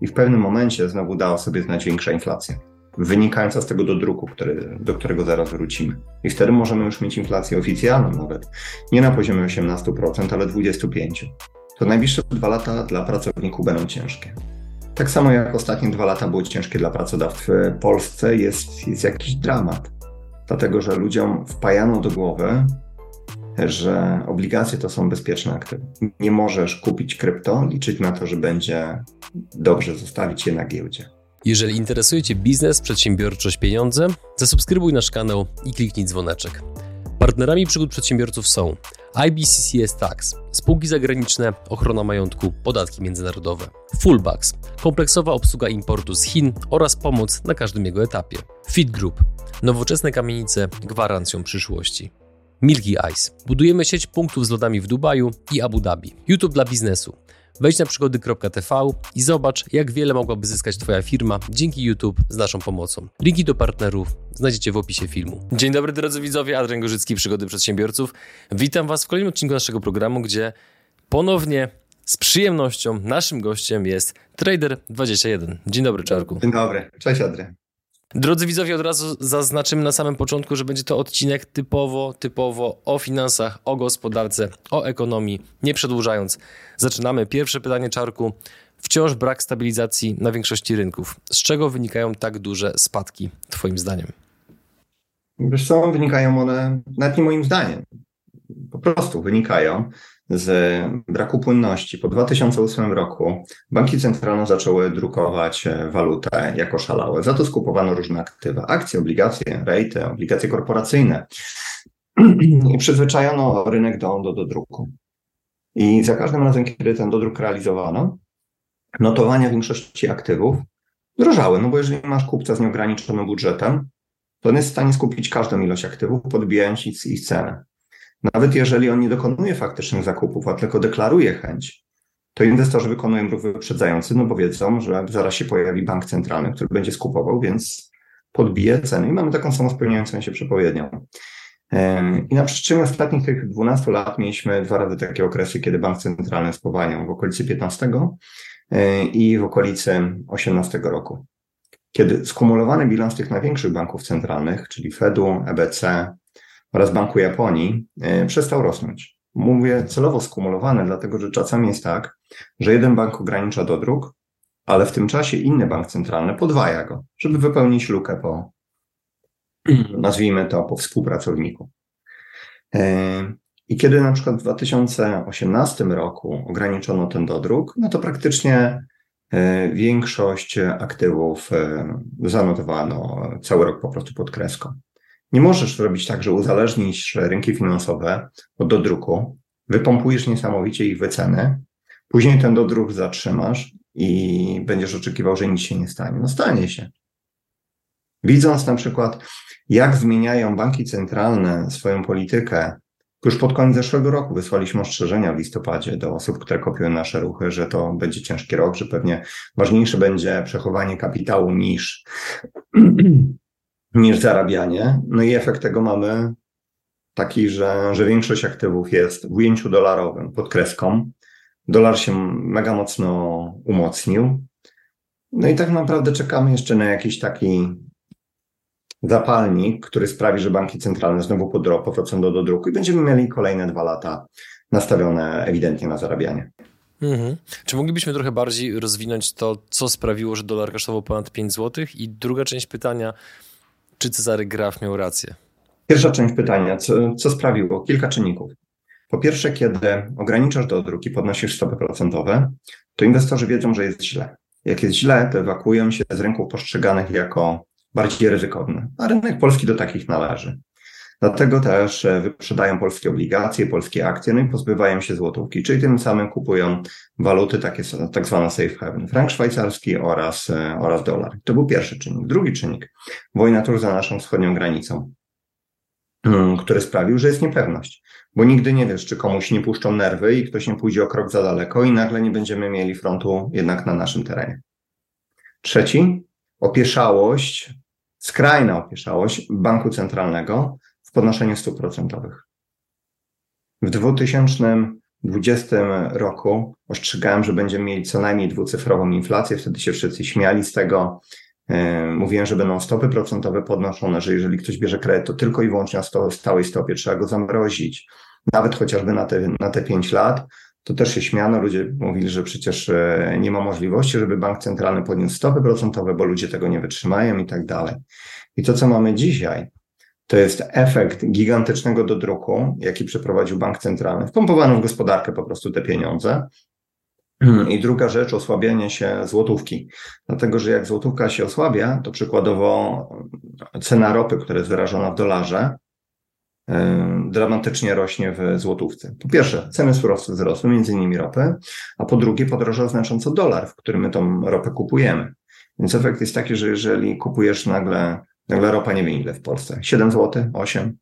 I w pewnym momencie znowu dała sobie znać większa inflacja, wynikająca z tego dodruku, który, do którego zaraz wrócimy. I wtedy możemy już mieć inflację oficjalną nawet, nie na poziomie 18%, ale 25%. To najbliższe dwa lata dla pracowników będą ciężkie. Tak samo jak ostatnie dwa lata były ciężkie dla pracodawców w Polsce, jest, jest jakiś dramat. Dlatego, że ludziom wpajano do głowy, że obligacje to są bezpieczne aktywy. Nie możesz kupić krypto, liczyć na to, że będzie dobrze zostawić je na giełdzie. Jeżeli interesuje Cię biznes, przedsiębiorczość, pieniądze, zasubskrybuj nasz kanał i kliknij dzwoneczek. Partnerami przygód przedsiębiorców są IBCCS Tax, spółki zagraniczne, ochrona majątku, podatki międzynarodowe, Fullbacks, kompleksowa obsługa importu z Chin oraz pomoc na każdym jego etapie, Fit Group, nowoczesne kamienice gwarancją przyszłości. Milky Ice. Budujemy sieć punktów z lodami w Dubaju i Abu Dhabi. YouTube dla biznesu. Wejdź na przygody.tv i zobacz, jak wiele mogłaby zyskać Twoja firma dzięki YouTube z naszą pomocą. Linki do partnerów znajdziecie w opisie filmu. Dzień dobry drodzy widzowie, Adrian Gorzycki, Przygody Przedsiębiorców. Witam Was w kolejnym odcinku naszego programu, gdzie ponownie z przyjemnością naszym gościem jest Trader21. Dzień dobry, Czarku. Dzień dobry, cześć Adrian. Drodzy widzowie, od razu zaznaczymy na samym początku, że będzie to odcinek typowo, typowo o finansach, o gospodarce, o ekonomii. Nie przedłużając, zaczynamy. Pierwsze pytanie, Czarku. Wciąż brak stabilizacji na większości rynków. Z czego wynikają tak duże spadki, Twoim zdaniem? Wiesz co, wynikają one, nawet nie moim zdaniem, po prostu wynikają z braku płynności. Po 2008 roku banki centralne zaczęły drukować e, walutę jako szalałe. Za to skupowano różne aktywa, akcje, obligacje, rejty, obligacje korporacyjne. I przyzwyczajono rynek do, do, do druku. I za każdym razem, kiedy ten dodruk realizowano, notowania większości aktywów drożały, no bo jeżeli masz kupca z nieograniczonym budżetem, to on jest w stanie skupić każdą ilość aktywów, podbijając ich, ich cenę. Nawet jeżeli on nie dokonuje faktycznych zakupów, a tylko deklaruje chęć, to inwestorzy wykonują ruch wyprzedzający, no bo wiedzą, że zaraz się pojawi bank centralny, który będzie skupował, więc podbije ceny i mamy taką samą spełniającą się przepowiednią. I na przestrzeni ostatnich tych 12 lat mieliśmy dwa razy takie okresy, kiedy bank centralny spowalniał w okolicy 15 i w okolicy 18 roku. Kiedy skumulowany bilans tych największych banków centralnych, czyli Fedu, EBC, oraz Banku Japonii e, przestał rosnąć. Mówię celowo skumulowany, dlatego że czasami jest tak, że jeden bank ogranicza dodruk, ale w tym czasie inny bank centralny podwaja go, żeby wypełnić lukę po, nazwijmy to, po współpracowniku. E, I kiedy na przykład w 2018 roku ograniczono ten dodruk, no to praktycznie e, większość aktywów zanotowano cały rok po prostu pod kreską. Nie możesz robić tak, że uzależnisz rynki finansowe od dodruku, wypompujesz niesamowicie ich wyceny, później ten dodruk zatrzymasz i będziesz oczekiwał, że nic się nie stanie. No stanie się. Widząc na przykład, jak zmieniają banki centralne swoją politykę, już pod koniec zeszłego roku wysłaliśmy ostrzeżenia w listopadzie do osób, które kopiują nasze ruchy, że to będzie ciężki rok, że pewnie ważniejsze będzie przechowanie kapitału niż niż zarabianie. No i efekt tego mamy taki, że, że większość aktywów jest w ujęciu dolarowym pod kreską. Dolar się mega mocno umocnił. No i tak naprawdę czekamy jeszcze na jakiś taki zapalnik, który sprawi, że banki centralne znowu powrócą do, do druku i będziemy mieli kolejne dwa lata nastawione ewidentnie na zarabianie. Mhm. Czy moglibyśmy trochę bardziej rozwinąć to, co sprawiło, że dolar kosztował ponad 5 zł? I druga część pytania, czy Cezary Graf miał rację? Pierwsza część pytania, co, co sprawiło? Kilka czynników. Po pierwsze, kiedy ograniczasz dodruk i podnosisz stopy procentowe, to inwestorzy wiedzą, że jest źle. Jak jest źle, to ewakuują się z rynków postrzeganych jako bardziej ryzykowne, a rynek polski do takich należy. Dlatego też e, wyprzedają polskie obligacje, polskie akcje, no i pozbywają się złotówki, czyli tym samym kupują waluty, takie tak zwane safe haven, frank szwajcarski oraz, e, oraz dolar. To był pierwszy czynnik. Drugi czynnik, wojna tuż za naszą wschodnią granicą, mm, który sprawił, że jest niepewność, bo nigdy nie wiesz, czy komuś nie puszczą nerwy i ktoś nie pójdzie o krok za daleko i nagle nie będziemy mieli frontu jednak na naszym terenie. Trzeci, opieszałość, skrajna opieszałość banku centralnego, w podnoszeniu stóp procentowych. W 2000 2020 roku ostrzegałem, że będziemy mieli co najmniej dwucyfrową inflację. Wtedy się wszyscy śmiali z tego. E, mówiłem, że będą stopy procentowe podnoszone, że jeżeli ktoś bierze kredyt, to tylko i wyłącznie na stałej stopie trzeba go zamrozić. Nawet chociażby na te, na te 5 lat, to też się śmiano. Ludzie mówili, że przecież e, nie ma możliwości, żeby bank centralny podniósł stopy procentowe, bo ludzie tego nie wytrzymają i tak dalej. I to, co mamy dzisiaj, to jest efekt gigantycznego dodruku, jaki przeprowadził bank centralny. Wpompowano w gospodarkę po prostu te pieniądze. I druga rzecz, osłabianie się złotówki. Dlatego, że jak złotówka się osłabia, to przykładowo cena ropy, która jest wyrażona w dolarze, dramatycznie rośnie w złotówce. Po pierwsze, ceny surowców wzrosły, między innymi ropy, a po drugie podrożał znacząco dolar, w którym my tą ropę kupujemy. Więc efekt jest taki, że jeżeli kupujesz nagle, nagle ropa nie wiem ile w Polsce, 7 zł, 8,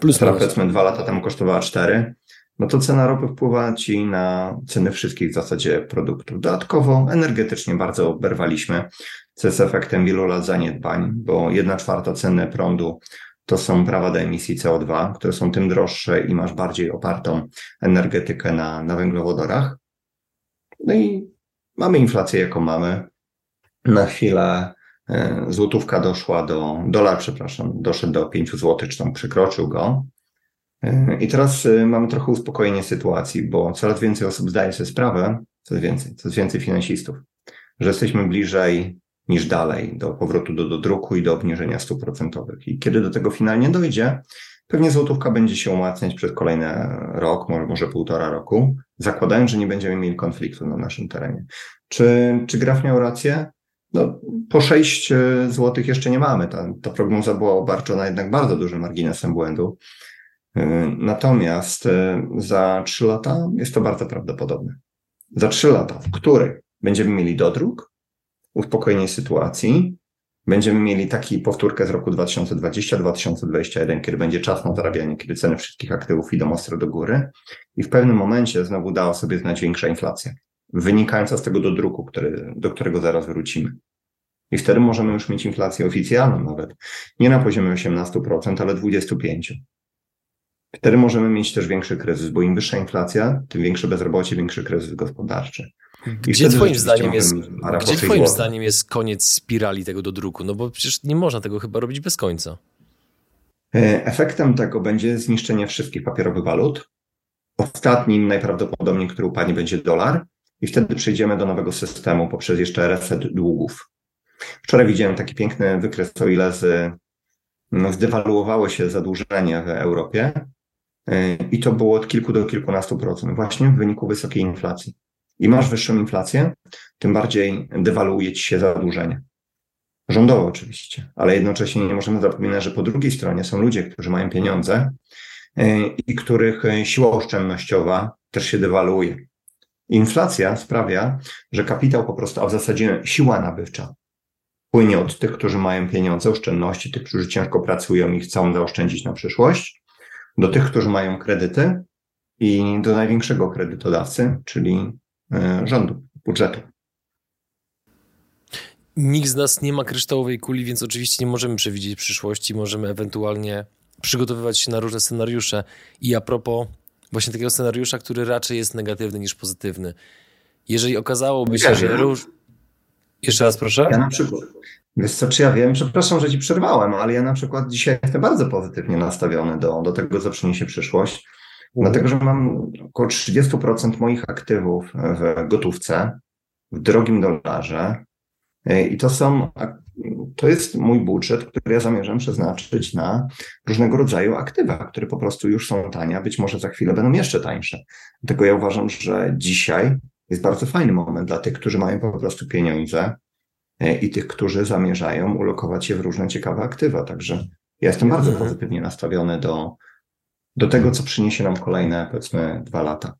plus która powiedzmy dwa lata temu kosztowała 4, no to cena ropy wpływa ci na ceny wszystkich w zasadzie produktów. Dodatkowo energetycznie bardzo oberwaliśmy, co jest efektem wielu lat zaniedbań, bo jedna czwarta ceny prądu to są prawa do emisji CO2, które są tym droższe i masz bardziej opartą energetykę na, na węglowodorach. No i mamy inflację, jaką mamy. Na chwilę złotówka doszła do, dolar, przepraszam, doszedł do 5 zł, czy tam przekroczył go. E, I teraz e, mamy trochę uspokojenie sytuacji, bo coraz więcej osób zdaje sobie sprawę, coraz więcej, coraz więcej finansistów, że jesteśmy bliżej niż dalej do powrotu do, do druku i do obniżenia stóp procentowych. I kiedy do tego finalnie dojdzie, pewnie złotówka będzie się umacniać przez kolejny rok, może, może półtora roku, zakładając, że nie będziemy mieli konfliktu na naszym terenie. Czy, czy Graf miał rację? No, po 6 e, złotych jeszcze nie mamy. Ta, ta prognoza była obarczona jednak bardzo dużym marginesem błędu. E, natomiast e, za 3 lata jest to bardzo prawdopodobne. Za 3 lata, w których będziemy mieli dodruk, uspokojenie sytuacji. Będziemy mieli taki powtórkę z roku 2020-2021, kiedy będzie czas na zarabianie, kiedy ceny wszystkich aktywów idą ostro do góry i w pewnym momencie znowu dała sobie znać większa inflacja, wynikająca z tego do druku, który, do którego zaraz wrócimy. I wtedy możemy już mieć inflację oficjalną nawet, nie na poziomie 18%, ale 25%. Wtedy możemy mieć też większy kryzys, bo im wyższa inflacja, tym większe bezrobocie, większy kryzys gospodarczy. Gdzie twoim zdaniem jest, gdzie twoim zdaniem jest koniec spirali tego do druku? No bo przecież nie można tego chyba robić bez końca. E, efektem tego będzie zniszczenie wszystkich papierowych walut. Ostatnim najprawdopodobniej, który upadnie, będzie dolar i wtedy przejdziemy do nowego systemu poprzez jeszcze reset długów. Wczoraj widziałem taki piękny wykres, o ile z, no, zdewaluowało się zadłużenie w Europie e, i to było od kilku do kilkunastu procent właśnie w wyniku wysokiej inflacji. Im masz wyższą inflację, tym bardziej dewaluuje ci się zadłużenie. Rządowo oczywiście, ale jednocześnie nie możemy zapominać, że po drugiej stronie są ludzie, którzy mają pieniądze e, i których siła oszczędnościowa też się dewaluuje. Inflacja sprawia, że kapitał po prostu, a w zasadzie siła nabywcza płynie od tych, którzy mają pieniądze, oszczędności, tych, którzy ciężko pracują i chcą zaoszczędzić na przyszłość, do tych, którzy mają kredyty i do największego kredytodawcy, czyli E, rządu, budżetu. Nikt z nas nie ma kryształowej kuli, więc oczywiście nie możemy przewidzieć przyszłości. Możemy ewentualnie przygotowywać się na różne scenariusze. I a propos właśnie takiego scenariusza, który raczej jest negatywny niż pozytywny. Jeżeli okazałoby się, że róż... Jeszcze raz proszę. Ja na przykład, wiesz co, czy ja wiem, przepraszam, że ci przerwałem, ale ja na przykład dzisiaj jestem bardzo pozytywnie nastawiony do, do tego, co przyniesie przyszłość. Dlatego, że mam około 30% moich aktywów w gotówce, w drogim dolarze. I to są, to jest mój budżet, który ja zamierzam przeznaczyć na różnego rodzaju aktywa, które po prostu już są tanie, a być może za chwilę będą jeszcze tańsze. Dlatego ja uważam, że dzisiaj jest bardzo fajny moment dla tych, którzy mają po prostu pieniądze i tych, którzy zamierzają ulokować je w różne ciekawe aktywa. Także ja jestem bardzo mhm. pozytywnie nastawiony do, do tego, co przyniesie nam kolejne, powiedzmy, dwa lata.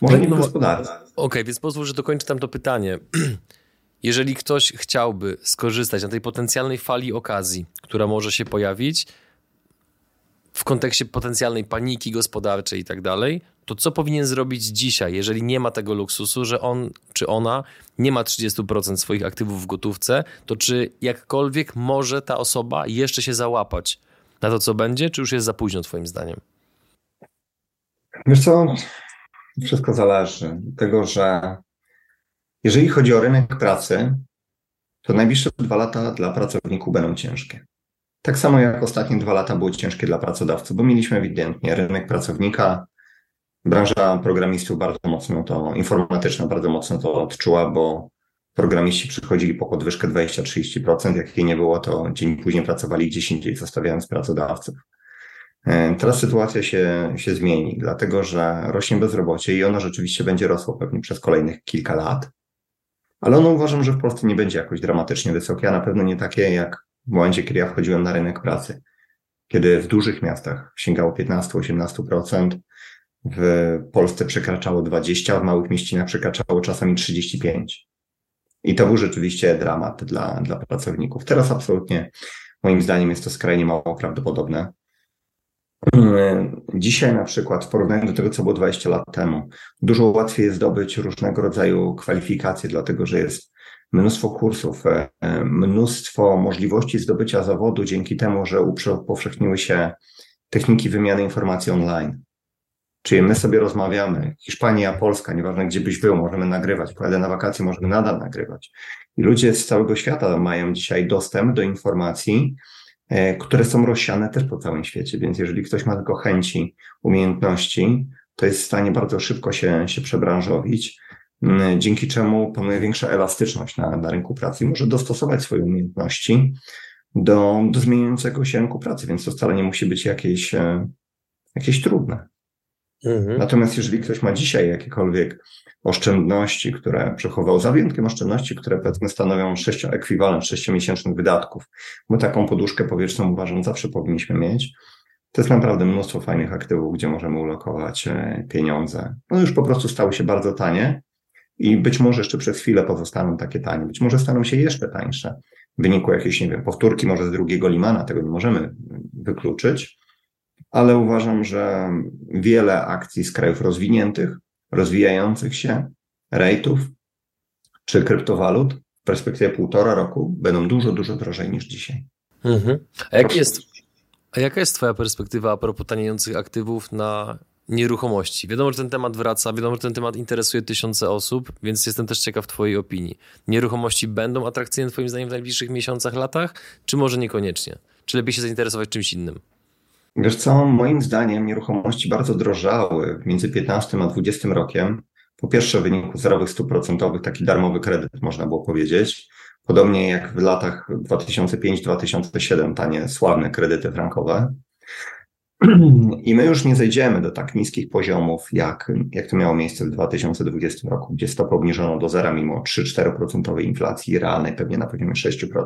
Może tak, nie w no, gospodarce. Okej, okay, więc pozwól, że dokończę tam to pytanie. Jeżeli ktoś chciałby skorzystać na tej potencjalnej fali okazji, która może się pojawić w kontekście potencjalnej paniki gospodarczej i tak dalej, to co powinien zrobić dzisiaj, jeżeli nie ma tego luksusu, że on czy ona nie ma 30% swoich aktywów w gotówce, to czy jakkolwiek może ta osoba jeszcze się załapać na to, co będzie, czy już jest za późno, Twoim zdaniem? Wiesz co, Wszystko zależy. Dlatego, że jeżeli chodzi o rynek pracy, to najbliższe dwa lata dla pracowników będą ciężkie. Tak samo jak ostatnie dwa lata były ciężkie dla pracodawców, bo mieliśmy ewidentnie rynek pracownika, branża programistów bardzo mocno to, informatyczna bardzo mocno to odczuła, bo programiści przychodzili po podwyżkę 20-30%, jak jej nie było, to dzień później pracowali gdzieś indziej, zostawiając pracodawców. E, teraz sytuacja się, się zmieni, dlatego że rośnie bezrobocie i ono rzeczywiście będzie rosło pewnie przez kolejnych kilka lat, ale ono uważam, że w Polsce nie będzie jakoś dramatycznie wysokie, a na pewno nie takie jak w momencie, kiedy ja wchodziłem na rynek pracy, kiedy w dużych miastach sięgało 15-18%, w Polsce przekraczało 20%, a w małych mieścinach przekraczało czasami 35%. I to był rzeczywiście dramat dla, dla pracowników. Teraz absolutnie, moim zdaniem, jest to skrajnie mało prawdopodobne. Dzisiaj na przykład w porównaniu do tego, co było 20 lat temu, dużo łatwiej jest zdobyć różnego rodzaju kwalifikacje, dlatego że jest mnóstwo kursów, e, mnóstwo możliwości zdobycia zawodu dzięki temu, że upowszechniły się techniki wymiany informacji online. Czyli my sobie rozmawiamy, Hiszpania, Polska, nieważne gdzie byś był, możemy nagrywać, pojadę na wakacje, możemy nadal nagrywać. I ludzie z całego świata mają dzisiaj dostęp do informacji, które są rozsiane też po całym świecie, więc jeżeli ktoś ma tylko chęci, umiejętności, to jest w stanie bardzo szybko się, się przebranżowić, dzięki czemu panuje większa elastyczność na, na rynku pracy i może dostosować swoje umiejętności do, do zmieniającego się rynku pracy, więc to wcale nie musi być jakieś, e, jakieś trudne. Mhm. Natomiast jeżeli ktoś ma dzisiaj jakiekolwiek oszczędności, które przechował, za wyjątkiem oszczędności, które powiedzmy stanowią sześcio, ekwiwalent sześciomiesięcznych wydatków, bo taką poduszkę powietrzną uważam zawsze powinniśmy mieć, to jest naprawdę mnóstwo fajnych aktywów, gdzie możemy ulokować e, pieniądze. No już po prostu stały się bardzo tanie i być może jeszcze przez chwilę pozostaną takie tanie, być może staną się jeszcze tańsze w wyniku jakiejś, nie wiem, powtórki może z drugiego Limana, tego nie możemy wykluczyć, ale uważam, że wiele akcji z krajów rozwiniętych, rozwijających się, rejtów czy kryptowalut w perspektywie półtora roku będą dużo, dużo drożej niż dzisiaj. Mhm. A, jak jest, a jaka jest Twoja perspektywa a propos taniejących aktywów na nieruchomości? Wiadomo, że ten temat wraca, wiadomo, że ten temat interesuje tysiące osób, więc jestem też ciekaw Twojej opinii. Nieruchomości będą atrakcyjne Twoim zdaniem w najbliższych miesiącach, latach, czy może niekoniecznie? Czy lepiej się zainteresować czymś innym? Wiesz co, moim zdaniem nieruchomości bardzo drożały między 15 a 20 rokiem. Po pierwsze w wyniku zerowych stóp procentowych, taki darmowy kredyt można było powiedzieć. Podobnie jak w latach 2005-2007 tanie, sławne kredyty frankowe. I my już nie zejdziemy do tak niskich poziomów, jak, jak to miało miejsce w 2020 roku, gdzie stopę obniżono do zera mimo 3-4% inflacji realnej, pewnie na poziomie 6%.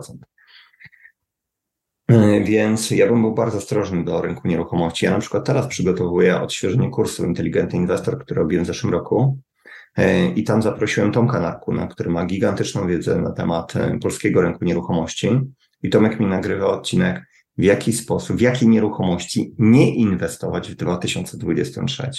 E, więc ja bym był bardzo ostrożny do rynku nieruchomości. Ja na przykład teraz przygotowuję odświeżenie kursu Inteligentny Inwestor, który robiłem w zeszłym roku. E, I tam zaprosiłem Tomka Narkuna, który ma gigantyczną wiedzę na temat e, polskiego rynku nieruchomości. I Tomek mi nagrywa odcinek, w jaki sposób, w jakiej nieruchomości nie inwestować w 2023.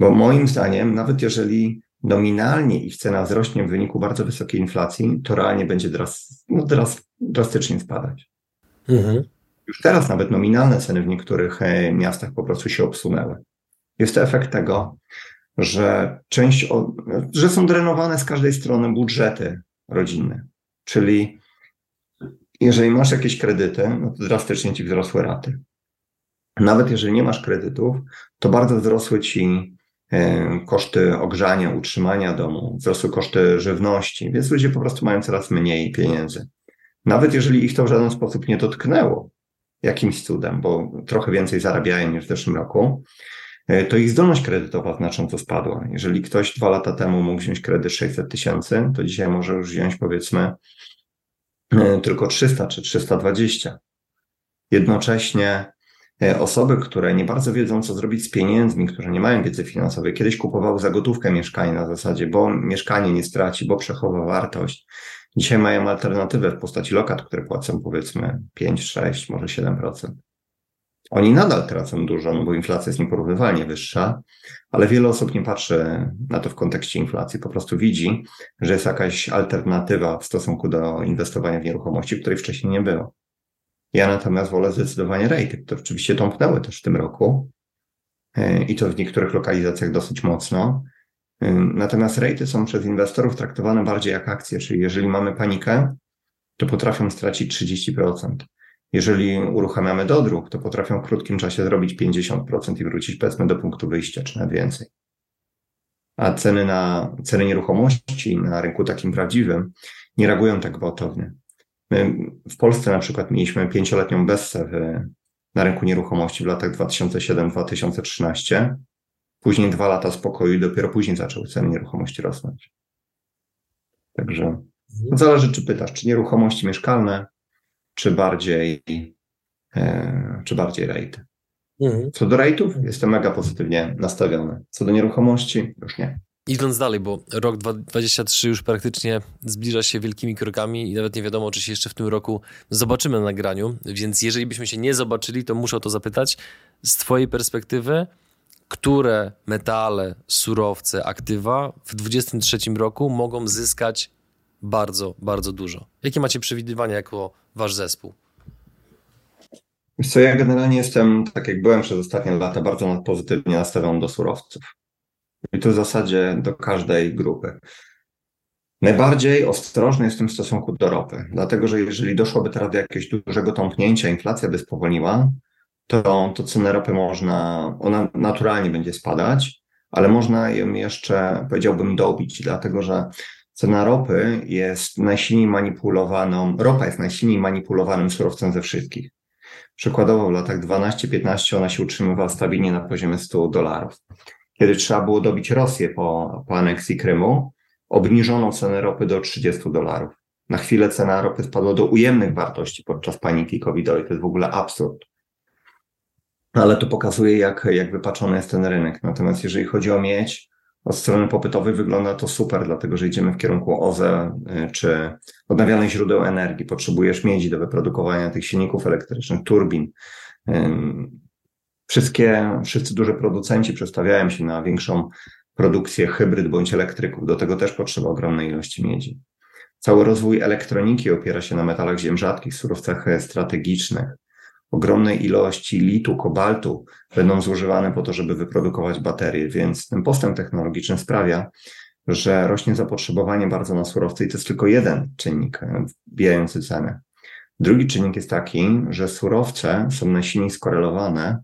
Bo moim zdaniem, nawet jeżeli nominalnie ich cena wzrośnie w wyniku bardzo wysokiej inflacji, to realnie będzie dras, no, dras, drastycznie spadać. Mhm. Już teraz nawet nominalne ceny w niektórych e, miastach po prostu się obsunęły. Jest to efekt tego, że część, że są drenowane z każdej strony budżety rodzinne. Czyli jeżeli masz jakieś kredyty, no to drastycznie ci wzrosły raty. Nawet jeżeli nie masz kredytów, to bardzo wzrosły ci e, koszty ogrzania, utrzymania domu, wzrosły koszty żywności, więc ludzie po prostu mają coraz mniej pieniędzy. Nawet jeżeli ich to w żaden sposób nie dotknęło, jakimś cudem, bo trochę więcej zarabiają niż w zeszłym roku, e, to ich zdolność kredytowa znacząco spadła. Jeżeli ktoś dwa lata temu mógł wziąć kredyt 600 tysięcy, to dzisiaj może już wziąć powiedzmy e, tylko 300 czy 320. Jednocześnie e, osoby, które nie bardzo wiedzą, co zrobić z pieniędzmi, które nie mają wiedzy finansowej, kiedyś kupowały za gotówkę mieszkanie na zasadzie, bo mieszkanie nie straci, bo przechowa wartość. Dzisiaj mają alternatywę w postaci lokat, które płacą powiedzmy 5, 6, może 7%. Oni nadal tracą dużo, no bo inflacja jest nieporównywalnie wyższa, ale wiele osób nie patrzy na to w kontekście inflacji. Po prostu widzi, że jest jakaś alternatywa w stosunku do inwestowania w nieruchomości, której wcześniej nie było. Ja natomiast wolę zdecydowanie rejty, które oczywiście tąpnęły też w tym roku, i to w niektórych lokalizacjach dosyć mocno. Natomiast rejty są przez inwestorów traktowane bardziej jak akcje, czyli jeżeli mamy panikę, to potrafią stracić 30%. Jeżeli uruchamiamy dodruk, to potrafią w krótkim czasie zrobić 50% i wrócić powiedzmy do punktu wyjścia, czy nawet więcej. A ceny na ceny nieruchomości na rynku takim prawdziwym nie reagują tak gwałtownie. My w Polsce na przykład mieliśmy pięcioletnią bessę na rynku nieruchomości w latach 2007-2013. Później dwa lata spokoju i dopiero później zaczęły ceny nieruchomości rosnąć. Także mhm. zależy, czy pytasz, czy nieruchomości mieszkalne, czy bardziej, e, czy bardziej rejty. Mhm. Co do rejtów, jestem mega pozytywnie nastawiony. Co do nieruchomości, już nie. Idąc dalej, bo rok 2023 już praktycznie zbliża się wielkimi krokami i nawet nie wiadomo, czy się jeszcze w tym roku zobaczymy na nagraniu, więc jeżeli byśmy się nie zobaczyli, to muszę o to zapytać. Z Twojej perspektywy, które metale, surowce, aktywa w 2023 roku mogą zyskać bardzo, bardzo dużo? Jakie macie przewidywania jako wasz zespół? Co, ja generalnie jestem, tak jak byłem przez ostatnie lata, bardzo pozytywnie nastawiony do surowców. I to w zasadzie do każdej grupy. Najbardziej ostrożny jestem w stosunku do ropy, dlatego że jeżeli doszłoby teraz do jakiegoś dużego tąpnięcia, inflacja by spowolniła, to, to cenę ropy można, ona naturalnie będzie spadać, ale można ją jeszcze, powiedziałbym, dobić, dlatego że cena ropy jest najsilniej manipulowaną, ropa jest najsilniej manipulowanym surowcem ze wszystkich. Przykładowo w latach 12-15 ona się utrzymywała stabilnie na poziomie 100 dolarów. Kiedy trzeba było dobić Rosję po, po aneksji Krymu, obniżono cenę ropy do 30 dolarów. Na chwilę cena ropy spadła do ujemnych wartości podczas paniki covidowej. To jest w ogóle absurd. Ale to pokazuje, jak, jak wypaczony jest ten rynek. Natomiast jeżeli chodzi o miedź, od strony popytowej wygląda to super, dlatego że idziemy w kierunku OZE y, czy odnawialnych źródeł energii. Potrzebujesz miedzi do wyprodukowania tych silników elektrycznych, turbin. Wszystkie, wszyscy duży producenci przestawiają się na większą produkcję hybryd bądź elektryków. Do tego też potrzeba ogromnej ilości miedzi. Cały rozwój elektroniki opiera się na metalach ziem rzadkich, surowcach strategicznych ogromnej ilości litu, kobaltu będą zużywane po to, żeby wyprodukować baterie, więc ten postęp technologiczny sprawia, że rośnie zapotrzebowanie bardzo na surowce i to jest tylko jeden czynnik wbijający cenę. Drugi czynnik jest taki, że surowce są najsilniej skorelowane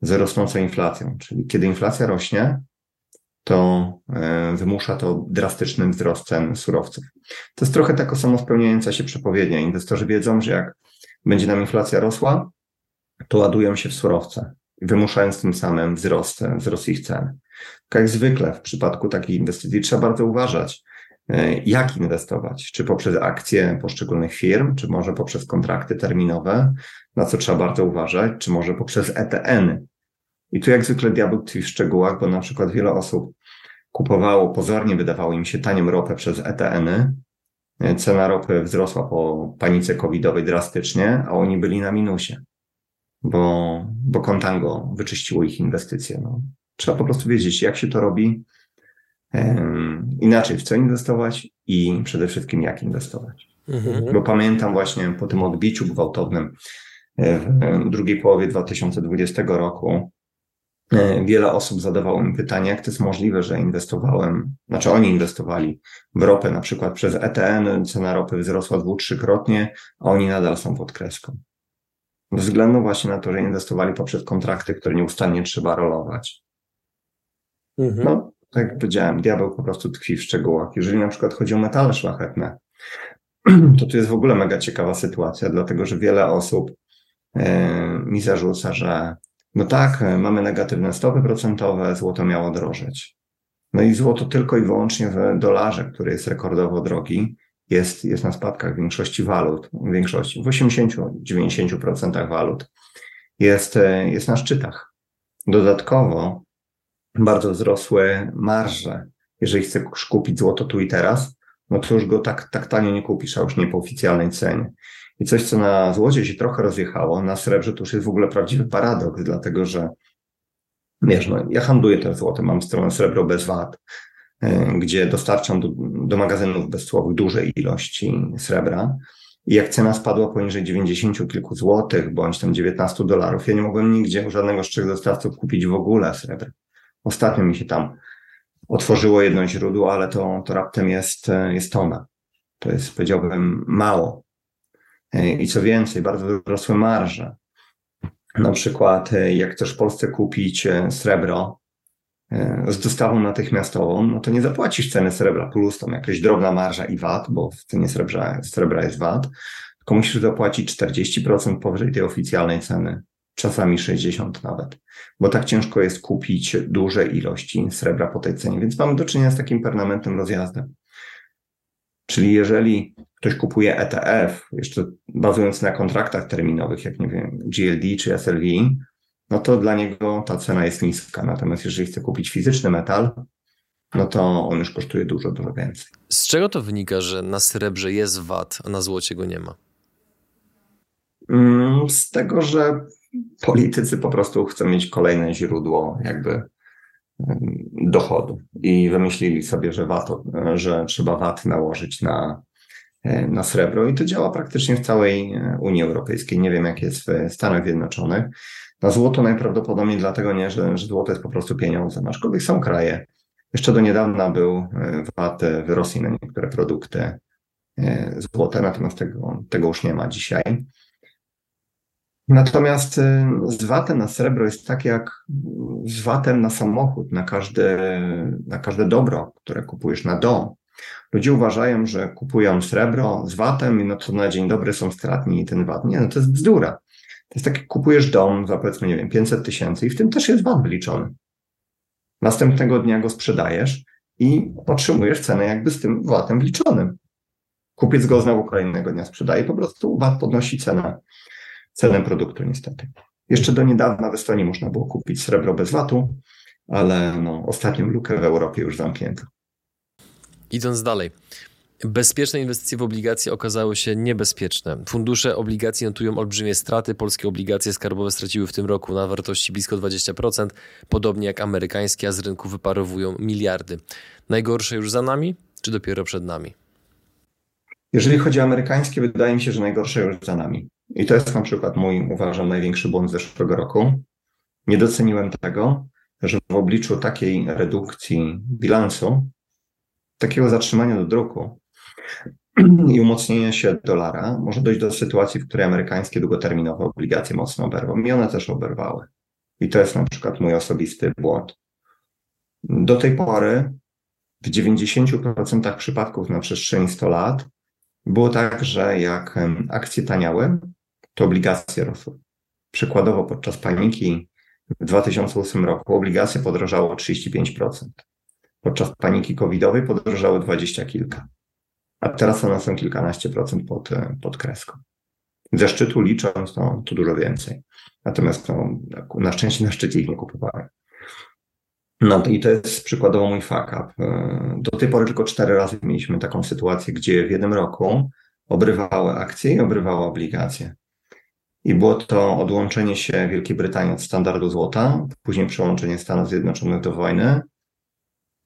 z rosnącą inflacją, czyli kiedy inflacja rośnie, to e, wymusza to drastyczny wzrost cen surowców. To jest trochę taka samospełniająca się przepowiednia. Inwestorzy wiedzą, że jak będzie nam inflacja rosła, to ładują się w surowce, wymuszając tym samym wzrost, wzrost ich cen. Tak jak zwykle w przypadku takiej inwestycji trzeba bardzo uważać, e, jak inwestować, czy poprzez akcje poszczególnych firm, czy może poprzez kontrakty terminowe, na co trzeba bardzo uważać, czy może poprzez ETN. I tu jak zwykle diabeł tkwi w szczegółach, bo na przykład wiele osób kupowało, pozornie wydawało im się tanią ropę przez ETN-y, cena ropy wzrosła po panice covidowej drastycznie, a oni byli na minusie bo, bo Contango wyczyściło ich inwestycje. No. Trzeba po prostu wiedzieć, jak się to robi, um, inaczej w co inwestować i przede wszystkim jak inwestować. Mhm. Bo pamiętam właśnie po tym odbiciu gwałtownym e, w drugiej połowie 2020 roku, e, wiele osób zadawało mi pytanie, jak to jest możliwe, że inwestowałem, znaczy oni inwestowali w ropę, na przykład przez ETN, cena ropy wzrosła dwu, trzykrotnie, a oni nadal są pod kreską. Ze względu właśnie na to, że inwestowali poprzez kontrakty, które nieustannie trzeba rolować. Mhm. No, tak jak powiedziałem, diabeł po prostu tkwi w szczegółach. Jeżeli na przykład chodzi o metale szlachetne, to tu jest w ogóle mega ciekawa sytuacja, dlatego że wiele osób e, mi zarzuca, że no tak, mamy negatywne stopy procentowe, złoto miało drożeć. No i złoto tylko i wyłącznie w dolarze, który jest rekordowo drogi, jest, jest na spadkach w większości walut, w większości, w 80-90% walut jest, e, jest na szczytach. Dodatkowo bardzo wzrosły marże. Jeżeli chcesz kupić złoto tu i teraz, no to już go tak, tak tanio nie kupisz, a już nie po oficjalnej cenie. I coś, co na złocie się trochę rozjechało, na srebrze to już jest w ogóle prawdziwy paradoks, dlatego że wiesz, no, ja handluję też złotem, mam stronę srebro bez VAT, gdzie dostarczam do, do magazynów bezcłowych duże ilości srebra. I jak cena spadła poniżej 90 kilku złotych, bądź tam 19 dolarów, ja nie mogłem nigdzie u żadnego z trzech dostawców kupić w ogóle srebra. Ostatnio mi się tam otworzyło jedno źródło, ale to, to raptem jest, jest tona. To jest, powiedziałbym, mało. I co więcej, bardzo wyrosłe marże. Na przykład, jak chcesz w Polsce kupić srebro z dostawą natychmiastową, no to nie zapłacisz ceny srebra plus tam jakaś drobna marża i VAT, bo w cenie srebra, srebra jest VAT, tylko musisz zapłacić 40% powyżej tej oficjalnej ceny, czasami 60 nawet, bo tak ciężko jest kupić duże ilości srebra po tej cenie, więc mamy do czynienia z takim permanentnym rozjazdem. Czyli jeżeli ktoś kupuje ETF, jeszcze bazując na kontraktach terminowych, jak nie wiem, GLD czy SLV, no to dla niego ta cena jest niska. Natomiast jeżeli chce kupić fizyczny metal, no to on już kosztuje dużo, dużo więcej. Z czego to wynika, że na srebrze jest VAT, a na złocie go nie ma? Mm, z tego, że politycy po prostu chcą mieć kolejne źródło jakby dochodu i wymyślili sobie, że, VAT, że trzeba VAT nałożyć na, na srebro i to działa praktycznie w całej Unii Europejskiej. Nie wiem, jak jest w Stanach Zjednoczonych. Na złoto najprawdopodobniej dlatego nie, że, że złoto jest po prostu pieniądzem, aczkolwiek są kraje. Jeszcze do niedawna był VAT w Rosji na niektóre produkty złote, natomiast tego, tego już nie ma dzisiaj. Natomiast y, z VAT-em na srebro jest tak jak z VAT-em na samochód, na każde, na każde dobro, które kupujesz na dom. Ludzie uważają, że kupują srebro z VAT-em i no to na dzień dobry są stratni i ten VAT. Nie, no to jest bzdura. To jest tak, jak kupujesz dom za powiedzmy, nie wiem, 500 tysięcy i w tym też jest VAT wliczony. Następnego dnia go sprzedajesz i otrzymujesz cenę jakby z tym VAT-em wliczonym. Kupiec go znowu kolejnego dnia sprzedaje, po prostu VAT podnosi cenę cenę produktu niestety. Jeszcze do niedawna w Estonii można było kupić srebro bez VAT-u, ale no, ostatnią lukę w Europie już zamknięto. Idąc dalej. Bezpieczne inwestycje w obligacje okazały się niebezpieczne. Fundusze obligacji notują olbrzymie straty. Polskie obligacje skarbowe straciły w tym roku na wartości blisko 20%, podobnie jak amerykańskie, a z rynku wyparowują miliardy. Najgorsze już za nami, czy dopiero przed nami? Jeżeli chodzi o amerykańskie, wydaje mi się, że najgorsze już za nami. I to jest na przykład mój, uważam, największy błąd zeszłego roku. Nie doceniłem tego, że w obliczu takiej redukcji bilansu, takiego zatrzymania do druku i umocnienia się dolara, może dojść do sytuacji, w której amerykańskie długoterminowe obligacje mocno oberwą. I one też oberwały. I to jest na przykład mój osobisty błąd. Do tej pory w 90% przypadków na przestrzeni 100 lat było tak, że jak akcje taniały, to obligacje rosły. Przykładowo podczas paniki w 2008 roku obligacje podrożało 35%. Podczas paniki covidowej podrożały 20 kilka. A teraz one są kilkanaście procent pod, pod kreską. Ze szczytu licząc, to, to dużo więcej. Natomiast no, na szczęście na szczycie ich nie kupowałem. No i to jest przykładowo mój fuck up. Do tej pory tylko cztery razy mieliśmy taką sytuację, gdzie w jednym roku obrywały akcje i obrywały obligacje. I było to odłączenie się Wielkiej Brytanii od standardu złota, później przyłączenie Stanów Zjednoczonych do wojny,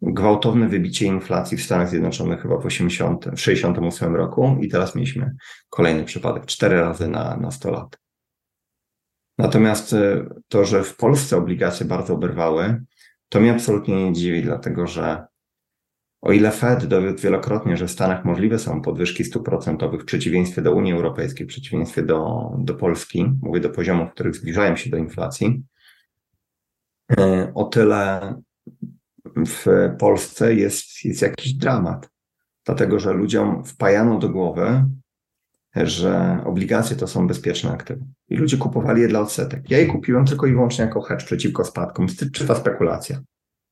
gwałtowne wybicie inflacji w Stanach Zjednoczonych chyba w, 80, w 68 roku i teraz mieliśmy kolejny przypadek, cztery razy na, na 100 lat. Natomiast y, to, że w Polsce obligacje bardzo oberwały, to mnie absolutnie nie dziwi, dlatego że o ile Fed dowiódł wielokrotnie, że w Stanach możliwe są podwyżki stóp procentowych w przeciwieństwie do Unii Europejskiej, w przeciwieństwie do, do Polski, mówię do poziomów, w których zbliżają się do inflacji, e, o tyle w Polsce jest, jest jakiś dramat, dlatego że ludziom wpajano do głowy, że obligacje to są bezpieczne aktywa. I ludzie kupowali je dla odsetek. Ja je kupiłem tylko i wyłącznie jako hedge przeciwko spadkom, czysta spekulacja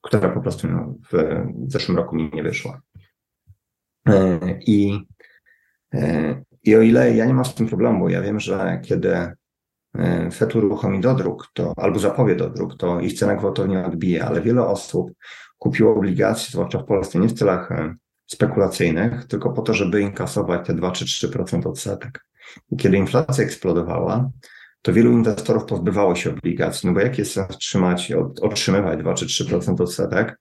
która po prostu no, w zeszłym roku mi nie wyszła. E, I, e, I o ile ja nie mam z tym problemu, ja wiem, że kiedy e, FED uruchomi dodruk, to albo zapowie dodruk, to ich cena gwałtownie odbije, ale wiele osób kupiło obligacje, zwłaszcza w Polsce, nie w celach spekulacyjnych, tylko po to, żeby inkasować te 2 czy 3% odsetek. I kiedy inflacja eksplodowała, to wielu inwestorów pozbywało się obligacji, no bo jak jest sens trzymać, otrzymywać 2 czy 3% odsetek,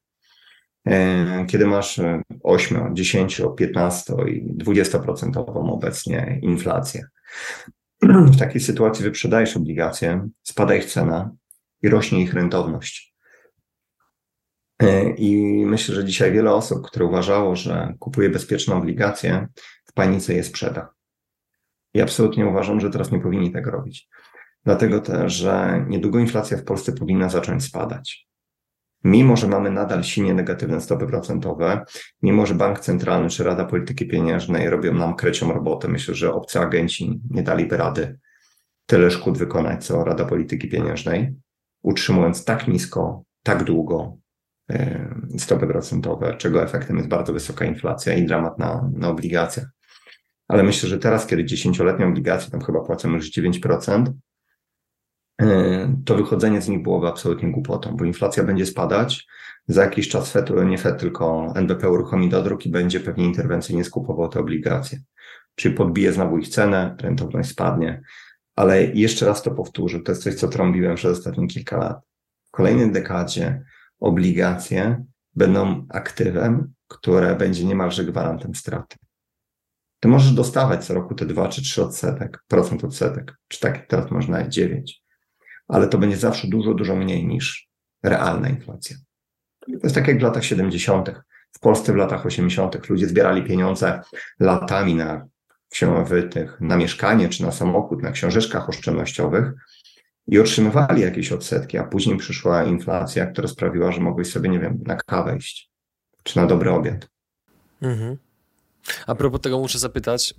e, kiedy masz 8, 10, 15 i 20% obecnie inflację. W takiej sytuacji wyprzedajesz obligacje, spada ich cena i rośnie ich rentowność. E, I myślę, że dzisiaj wiele osób, które uważało, że kupuje bezpieczną obligację, w panice je sprzeda. I absolutnie uważam, że teraz nie powinni tego robić. Dlatego też, że niedługo inflacja w Polsce powinna zacząć spadać. Mimo, że mamy nadal silnie negatywne stopy procentowe, mimo, że Bank Centralny czy Rada Polityki Pieniężnej robią nam krecią robotę, myślę, że obcy agenci nie daliby rady tyle szkód wykonać, co Rada Polityki Pieniężnej, utrzymując tak nisko, tak długo stopy procentowe, czego efektem jest bardzo wysoka inflacja i dramat na, na obligacjach. Ale myślę, że teraz, kiedy dziesięcioletnie obligacje, tam chyba płacą już 9%, to wychodzenie z nich byłoby absolutnie głupotą, bo inflacja będzie spadać. Za jakiś czas FED, nie FED, tylko NBP uruchomi dodruk i będzie pewnie interwencyjnie skupował te obligacje. Czyli podbije znowu ich cenę, rentowność spadnie. Ale jeszcze raz to powtórzę, to jest coś, co trąbiłem przez ostatnie kilka lat. W kolejnej dekadzie obligacje będą aktywem, które będzie niemalże gwarantem straty. Ty możesz dostawać co roku te 2 czy 3 odsetek, procent odsetek, czy tak teraz można 9, ale to będzie zawsze dużo, dużo mniej niż realna inflacja. To jest tak jak w latach 70. W Polsce w latach 80. ludzie zbierali pieniądze latami na na mieszkanie czy na samochód, na książeczkach oszczędnościowych i otrzymywali jakieś odsetki, a później przyszła inflacja, która sprawiła, że mogłeś sobie, nie wiem, na kawę iść, czy na dobry obiad. Mhm. A propos tego muszę zapytać.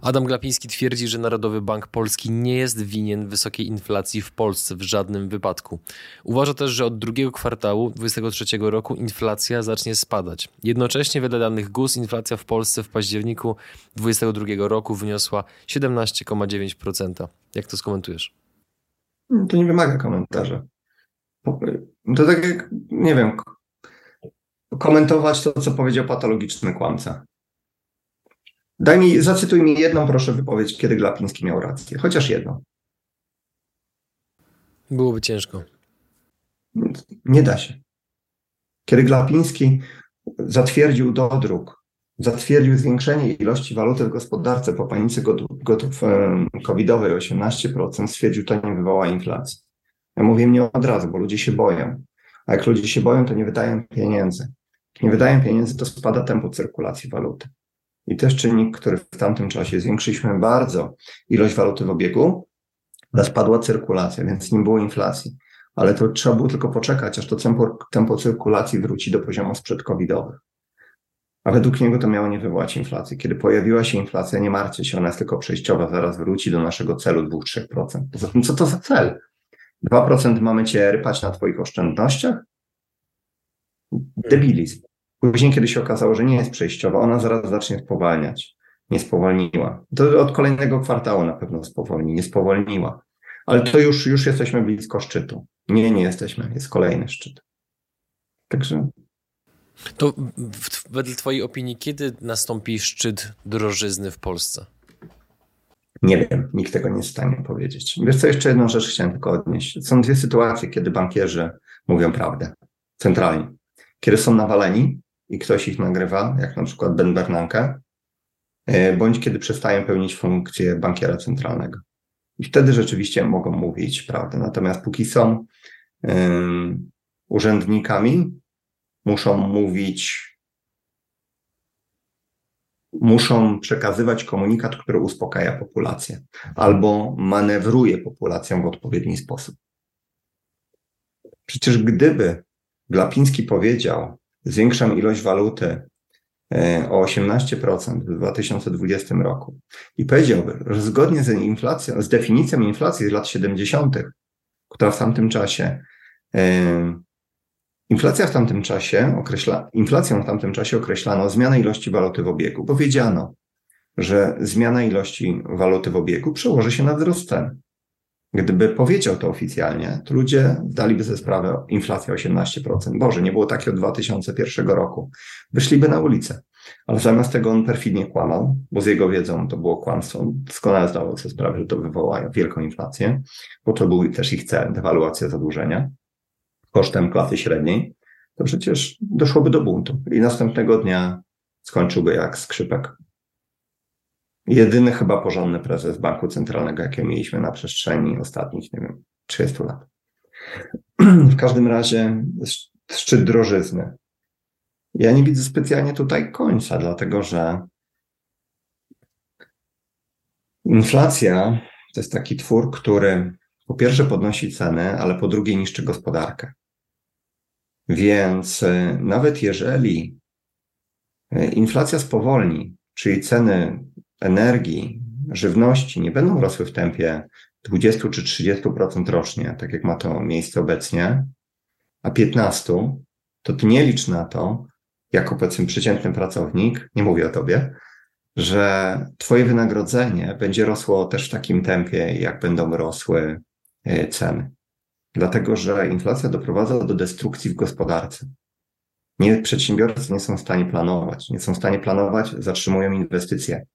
Adam Glapiński twierdzi, że Narodowy Bank Polski nie jest winien wysokiej inflacji w Polsce w żadnym wypadku. Uważa też, że od drugiego kwartału 2023 roku inflacja zacznie spadać. Jednocześnie wedle danych GUS inflacja w Polsce w październiku 2022 roku wyniosła 17,9%. Jak to skomentujesz? To nie wymaga komentarza. To tak jak, nie wiem, komentować to, co powiedział patologiczny kłamca. Daj mi, zacytuj mi jedną, proszę, wypowiedź, kiedy Glapiński miał rację. Chociaż jedną. Byłoby ciężko. Nie da się. Kiedy Glapiński zatwierdził dodruk, zatwierdził zwiększenie ilości waluty w gospodarce po panice gotów covidowej 18%, stwierdził, to nie wywoła inflacji. Ja mówię nie od razu, bo ludzie się boją. A jak ludzie się boją, to nie wydają pieniędzy. Jak nie wydają pieniędzy, to spada tempo cyrkulacji waluty. I też czynnik, który w tamtym czasie zwiększyliśmy bardzo ilość waluty w obiegu, ale spadła cyrkulacja, więc nie było inflacji. Ale to trzeba było tylko poczekać, aż to tempo, tempo cyrkulacji wróci do poziomu sprzed covidowych. A według niego to miało nie wywołać inflacji. Kiedy pojawiła się inflacja, nie martwcie się, ona jest tylko przejściowa, zaraz wróci do naszego celu 2-3%. Poza tym, co to za cel? 2% mamy cię rypać na twoich oszczędnościach? Debilizm. Później, kiedy się okazało, że nie jest przejściowa, ona zaraz zacznie spowalniać. Nie spowolniła. To od kolejnego kwartału na pewno spowolni, nie spowolniła. Ale to już, już jesteśmy blisko szczytu. Nie, nie jesteśmy. Jest kolejny szczyt. Także. To wedle Twojej opinii, kiedy nastąpi szczyt drożyzny w Polsce? Nie wiem, nikt tego nie jest w stanie powiedzieć. Wiesz co, jeszcze jedną rzecz chciałem tylko odnieść. Są dwie sytuacje, kiedy bankierzy mówią prawdę. Centralnie. Kiedy są nawaleni i ktoś ich nagrywa, jak na przykład Ben Bernanke, e, bądź kiedy przestają pełnić funkcję bankiera centralnego. I wtedy rzeczywiście mogą mówić prawdę. Natomiast póki są um, urzędnikami, muszą mówić, muszą przekazywać komunikat, który uspokaja populację albo manewruje populacją w odpowiedni sposób. Przecież gdyby Glapiński powiedział, zwiększam ilość waluty e, o 18% w 2020 roku i powiedziałby, że zgodnie z inflacją, z definicją inflacji z lat 70., która w tamtym czasie, e, inflacja w tamtym czasie określa, inflacją w tamtym czasie określano zmianę ilości waluty w obiegu, bo wiedziano, że zmiana ilości waluty w obiegu przełoży się na wzrost cen. Gdyby powiedział to oficjalnie, to ludzie daliby ze sprawę inflacja 18%. Boże, nie było takiego od 2001 roku. Wyszliby na ulicę. Ale zamiast tego on perfidnie kłamał, bo z jego wiedzą to było kłamstwo. Doskonale zdawał sobie sprawę, że to wywoła wielką inflację, bo to był też ich cel, dewaluacja zadłużenia kosztem klasy średniej. to przecież doszłoby do buntu i następnego dnia skończyłby jak skrzypek. Jedyny chyba porządny prezes Banku Centralnego, jakie mieliśmy na przestrzeni ostatnich, nie wiem, 30 lat. W każdym razie szczyt drożyzny. Ja nie widzę specjalnie tutaj końca, dlatego że inflacja to jest taki twór, który po pierwsze podnosi ceny, ale po drugie niszczy gospodarkę. Więc e, nawet jeżeli e, inflacja spowolni, czyli ceny energii, żywności nie będą rosły w tempie 20 czy 30% rocznie, tak jak ma to miejsce obecnie, a 15, to ty nie licz na to, jako powiedzmy przeciętny pracownik, nie mówię o tobie, że twoje wynagrodzenie będzie rosło też w takim tempie, jak będą rosły e, ceny. Dlatego, że inflacja doprowadza do destrukcji w gospodarce. Nie, przedsiębiorcy nie są w stanie planować. Nie są w stanie planować, zatrzymują inwestycje.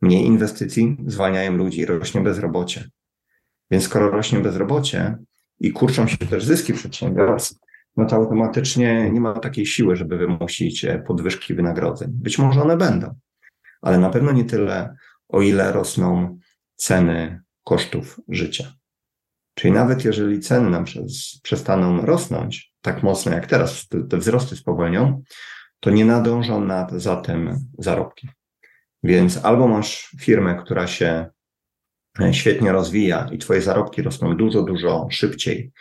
Mniej inwestycji zwalniają ludzi, rośnie bezrobocie. Więc skoro rośnie bezrobocie i kurczą się też zyski przedsiębiorstw, no to automatycznie nie ma takiej siły, żeby wymusić e, podwyżki wynagrodzeń. Być może one będą, ale na pewno nie tyle, o ile rosną ceny kosztów życia. Czyli nawet jeżeli ceny nam przestaną rosnąć tak mocno jak teraz, te, te wzrosty spowolnią, to nie nadążą nad, za tym zarobki. Więc albo masz firmę, która się e, świetnie rozwija i twoje zarobki rosną dużo, dużo szybciej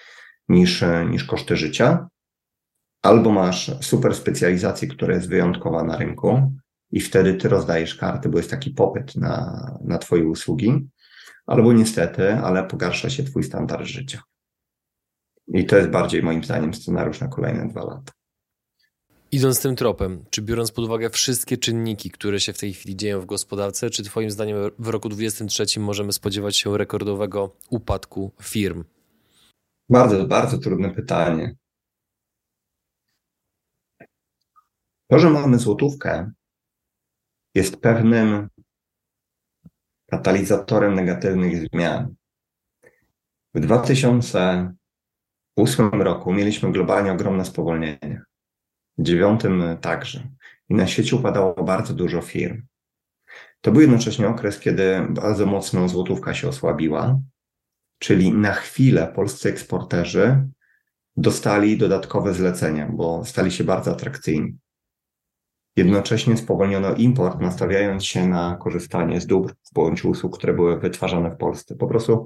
niż, e, niż koszty życia, albo masz super specjalizację, która jest wyjątkowa na rynku i wtedy ty rozdajesz karty, bo jest taki popyt na, na twoje usługi, albo niestety, ale pogarsza się twój standard życia. I to jest bardziej moim zdaniem scenariusz na kolejne dwa lata. Idąc tym tropem, czy biorąc pod uwagę wszystkie czynniki, które się w tej chwili dzieją w gospodarce, czy Twoim zdaniem w roku 2023 możemy spodziewać się rekordowego upadku firm? Bardzo, bardzo trudne pytanie. To, że mamy złotówkę, jest pewnym katalizatorem negatywnych zmian. W 2008 roku mieliśmy globalnie ogromne spowolnienie. 2009 także. I na świecie upadało bardzo dużo firm. To był jednocześnie okres, kiedy bardzo mocno złotówka się osłabiła, czyli na chwilę polscy eksporterzy dostali dodatkowe zlecenia, bo stali się bardzo atrakcyjni. Jednocześnie spowolniono import, nastawiając się na korzystanie z dóbr bądź usług, które były wytwarzane w Polsce. Po prostu,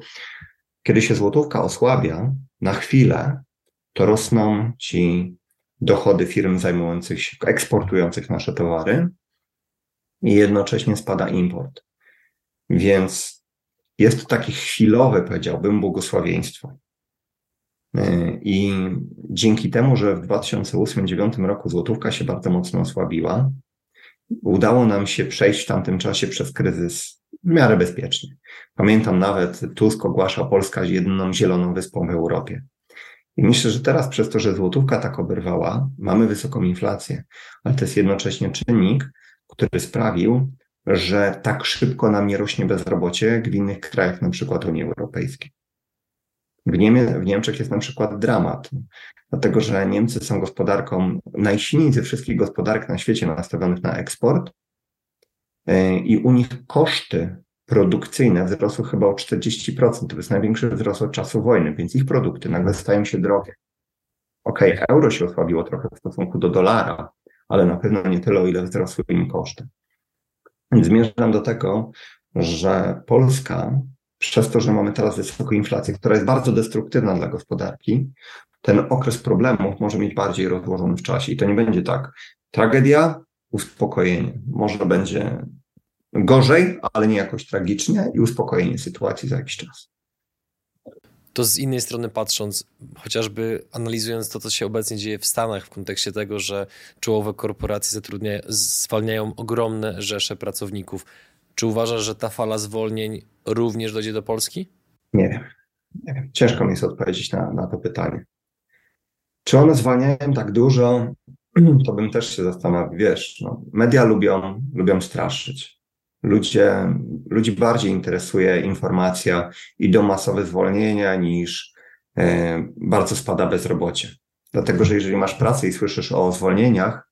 kiedy się złotówka osłabia, na chwilę, to rosną ci dochody firm zajmujących się, eksportujących nasze towary i jednocześnie spada import. Więc jest to takie chwilowe, powiedziałbym, błogosławieństwo. I dzięki temu, że w 2008-2009 roku złotówka się bardzo mocno osłabiła, udało nam się przejść w tamtym czasie przez kryzys w miarę bezpiecznie. Pamiętam nawet, Tusk ogłaszał Polska jedyną zieloną wyspą w Europie. I myślę, że teraz przez to, że złotówka tak oberwała, mamy wysoką inflację, ale to jest jednocześnie czynnik, który sprawił, że tak szybko nam nie rośnie bezrobocie, jak w innych krajach, na przykład Unii Europejskiej. W, Niemie, w Niemczech jest na przykład dramat, dlatego że Niemcy są gospodarką najsilniej ze wszystkich gospodarek na świecie nastawionych na eksport e, i u nich koszty produkcyjne wzrosły chyba o 40%. To jest największy wzrost od czasu wojny, więc ich produkty nagle stają się drogie. Okej, okay, euro się osłabiło trochę w stosunku do dolara, ale na pewno nie tyle, o ile wzrosły im koszty. Więc zmierzam do tego, że Polska przez to, że mamy teraz wysoką inflację, która jest bardzo destruktywna dla gospodarki, ten okres problemów może mieć bardziej rozłożony w czasie. I to nie będzie tak. Tragedia, uspokojenie. Może będzie gorzej, ale nie jakoś tragicznie i uspokojenie sytuacji za jakiś czas. To z innej strony patrząc, chociażby analizując to, co się obecnie dzieje w Stanach w kontekście tego, że czołowe korporacje zatrudniają, zwalniają ogromne rzesze pracowników, czy uważasz, że ta fala zwolnień również dojdzie do Polski? Nie wiem. Nie wiem. Ciężko mi jest odpowiedzieć na, na to pytanie. Czy one zwalniają tak dużo? To bym też się zastanawiał. Wiesz, no, media lubią, lubią straszyć. Ludzie, ludzi bardziej interesuje informacja, idą masowe zwolnienia niż e, bardzo spada bezrobocie. Dlatego, że jeżeli masz pracę i słyszysz o zwolnieniach,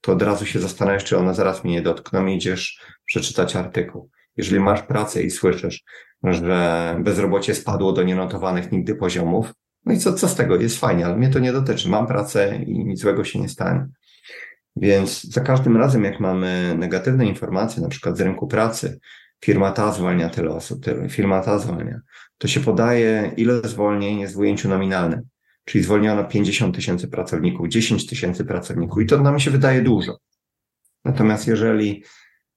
to od razu się zastanawiasz, czy one zaraz mnie nie dotkną i idziesz przeczytać artykuł. Jeżeli masz pracę i słyszysz, że bezrobocie spadło do nienotowanych nigdy poziomów, no i co, co z tego? Jest fajnie, ale mnie to nie dotyczy. Mam pracę i nic złego się nie stanie. Więc za każdym razem, jak mamy negatywne informacje, na przykład z rynku pracy, firma ta zwalnia tyle osób, tyle, firma ta zwalnia, to się podaje, ile zwolnień jest w ujęciu nominalnym. Czyli zwolniono 50 tysięcy pracowników, 10 tysięcy pracowników i to nam się wydaje dużo. Natomiast jeżeli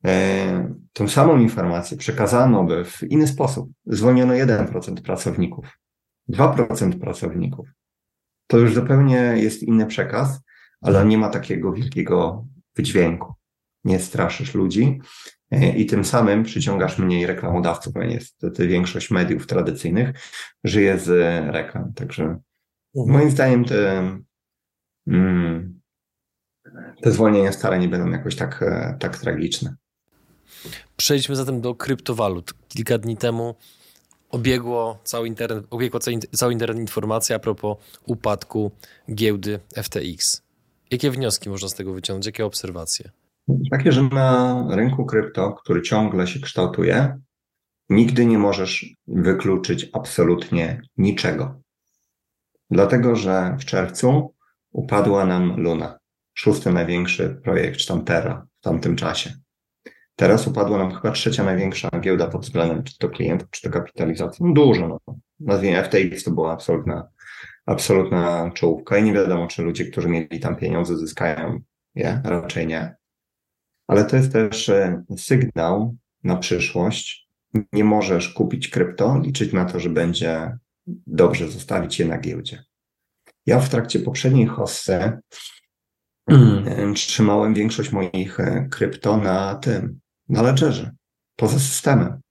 e, tą samą informację przekazano by w inny sposób, zwolniono 1% pracowników, 2% pracowników, to już zupełnie jest inny przekaz, ale nie ma takiego wielkiego wydźwięku. Nie straszysz ludzi e, i tym samym przyciągasz mniej reklamodawców, bo niestety większość mediów tradycyjnych żyje z reklam. Także mhm. moim zdaniem te, mm, te zwolnienia stare nie będą jakoś tak, e, tak tragiczne. Przejdźmy zatem do kryptowalut. Kilka dni temu obiegło cały internet, obiegła cały internet informacja a propos upadku giełdy FTX. Jakie wnioski można z tego wyciągnąć? Jakie obserwacje? Takie, że na rynku krypto, który ciągle się kształtuje, nigdy nie możesz wykluczyć absolutnie niczego. Dlatego, że w czerwcu upadła nam Luna, szósty największy projekt, czy w tamtym czasie. Teraz upadła nam chyba trzecia największa giełda pod względem czy to klientów, czy to kapitalizacji. No dużo, no. Nazwijmy FTX to była absolutna absolutna czołówka i nie wiadomo, czy ludzie, którzy mieli tam pieniądze, zyskają je, raczej nie. Ale to jest też e, sygnał na przyszłość. Nie możesz kupić krypto, liczyć na to, że będzie dobrze zostawić je na giełdzie. Ja w trakcie poprzedniej hossy mm. trzymałem większość moich e, krypto na tym, na ledgerze, poza systemem,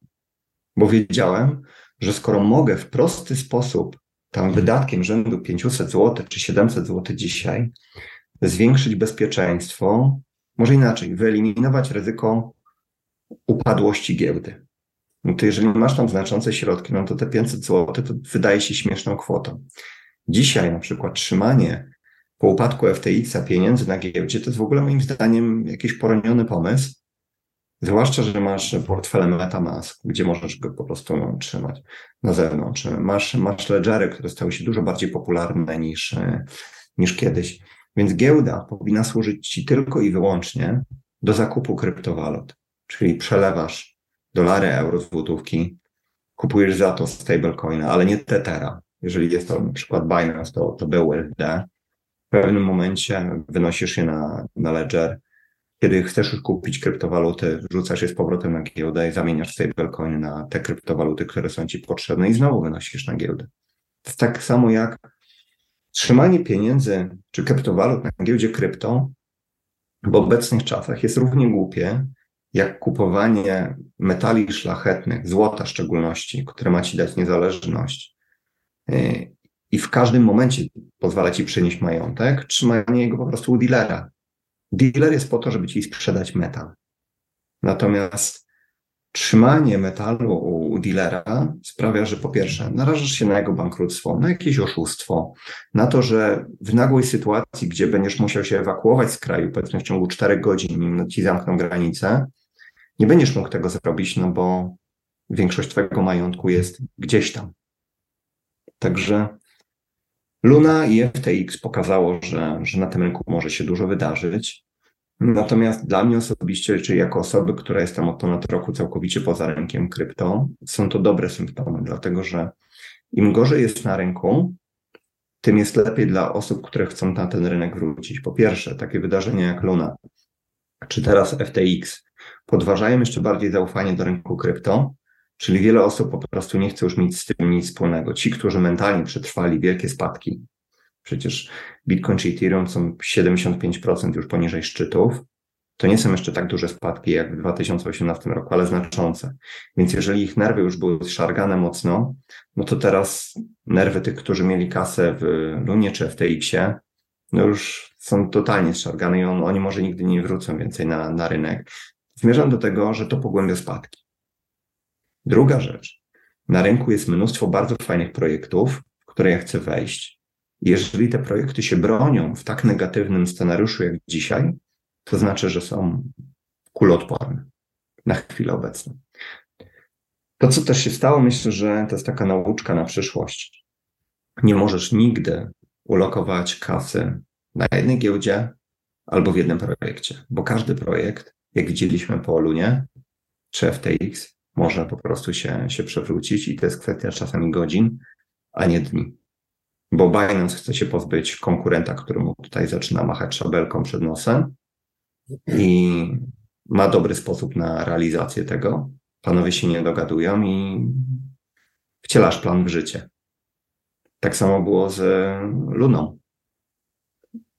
bo wiedziałem, że skoro mogę w prosty sposób tam wydatkiem rzędu 500 zł czy 700 zł dzisiaj zwiększyć bezpieczeństwo, może inaczej, wyeliminować ryzyko upadłości giełdy. No to jeżeli masz tam znaczące środki, no to te 500 zł to wydaje się śmieszną kwotą. Dzisiaj na przykład trzymanie po upadku FTX-a pieniędzy na giełdzie to jest w ogóle moim zdaniem jakiś poroniony pomysł, Zwłaszcza, że masz portfele MetaMask, gdzie możesz go po prostu no, trzymać na zewnątrz. Masz, masz ledgery, które stały się dużo bardziej popularne niż, niż kiedyś. Więc giełda powinna służyć Ci tylko i wyłącznie do zakupu kryptowalut. Czyli przelewasz dolary, euro, złotówki, kupujesz za to stablecoina, ale nie Tethera. Jeżeli jest to na przykład Binance, to, to BUSD. W pewnym momencie wynosisz je na, na ledger, kiedy chcesz kupić kryptowaluty, wrzucasz je z powrotem na giełdę i zamieniasz stablecoin na te kryptowaluty, które są ci potrzebne i znowu wynosisz na giełdę. To jest tak samo jak trzymanie pieniędzy czy kryptowalut na giełdzie krypto w obecnych czasach jest równie głupie, jak kupowanie metali szlachetnych, złota w szczególności, które ma ci dać niezależność y, i w każdym momencie pozwala ci przynieść majątek, trzymanie jego po prostu u dealera, Dealer jest po to, żeby ci sprzedać metal. Natomiast trzymanie metalu u dealera sprawia, że po pierwsze narażasz się na jego bankructwo, na jakieś oszustwo, na to, że w nagłej sytuacji, gdzie będziesz musiał się ewakuować z kraju, powiedzmy w ciągu czterech godzin, nim ci zamkną granicę, nie będziesz mógł tego zrobić, no bo większość twojego majątku jest gdzieś tam. Także Luna i FTX pokazało, że, że na tym rynku może się dużo wydarzyć. Natomiast dla mnie osobiście, czy jako osoby, która jestem od ponad roku całkowicie poza rynkiem krypto, są to dobre symptomy, dlatego że im gorzej jest na rynku, tym jest lepiej dla osób, które chcą na ten rynek wrócić. Po pierwsze, takie wydarzenia jak Luna, czy teraz FTX, podważają jeszcze bardziej zaufanie do rynku krypto, Czyli wiele osób po prostu nie chce już mieć z tym nic wspólnego. Ci, którzy mentalnie przetrwali wielkie spadki, przecież Bitcoin czy Ethereum są 75% już poniżej szczytów, to nie są jeszcze tak duże spadki jak w 2018 roku, ale znaczące. Więc jeżeli ich nerwy już były zszargane mocno, no to teraz nerwy tych, którzy mieli kasę w Lunie czy FTX-ie, no już są totalnie zszargane i on, oni może nigdy nie wrócą więcej na, na rynek. Zmierzam do tego, że to pogłębia spadki. Druga rzecz. Na rynku jest mnóstwo bardzo fajnych projektów, w które ja chcę wejść. Jeżeli te projekty się bronią w tak negatywnym scenariuszu jak dzisiaj, to znaczy, że są kuloodporne na chwilę obecną. To, co też się stało, myślę, że to jest taka nauczka na przyszłość. Nie możesz nigdy ulokować kasy na jednej giełdzie albo w jednym projekcie, bo każdy projekt, jak widzieliśmy po Olunie czy FTX, może po prostu się, się przewrócić i to jest kwestia czasami godzin, a nie dni. Bo Binance chce się pozbyć konkurenta, któremu tutaj zaczyna machać szabelką przed nosem i ma dobry sposób na realizację tego. Panowie się nie dogadują i wcielasz plan w życie. Tak samo było z Luną.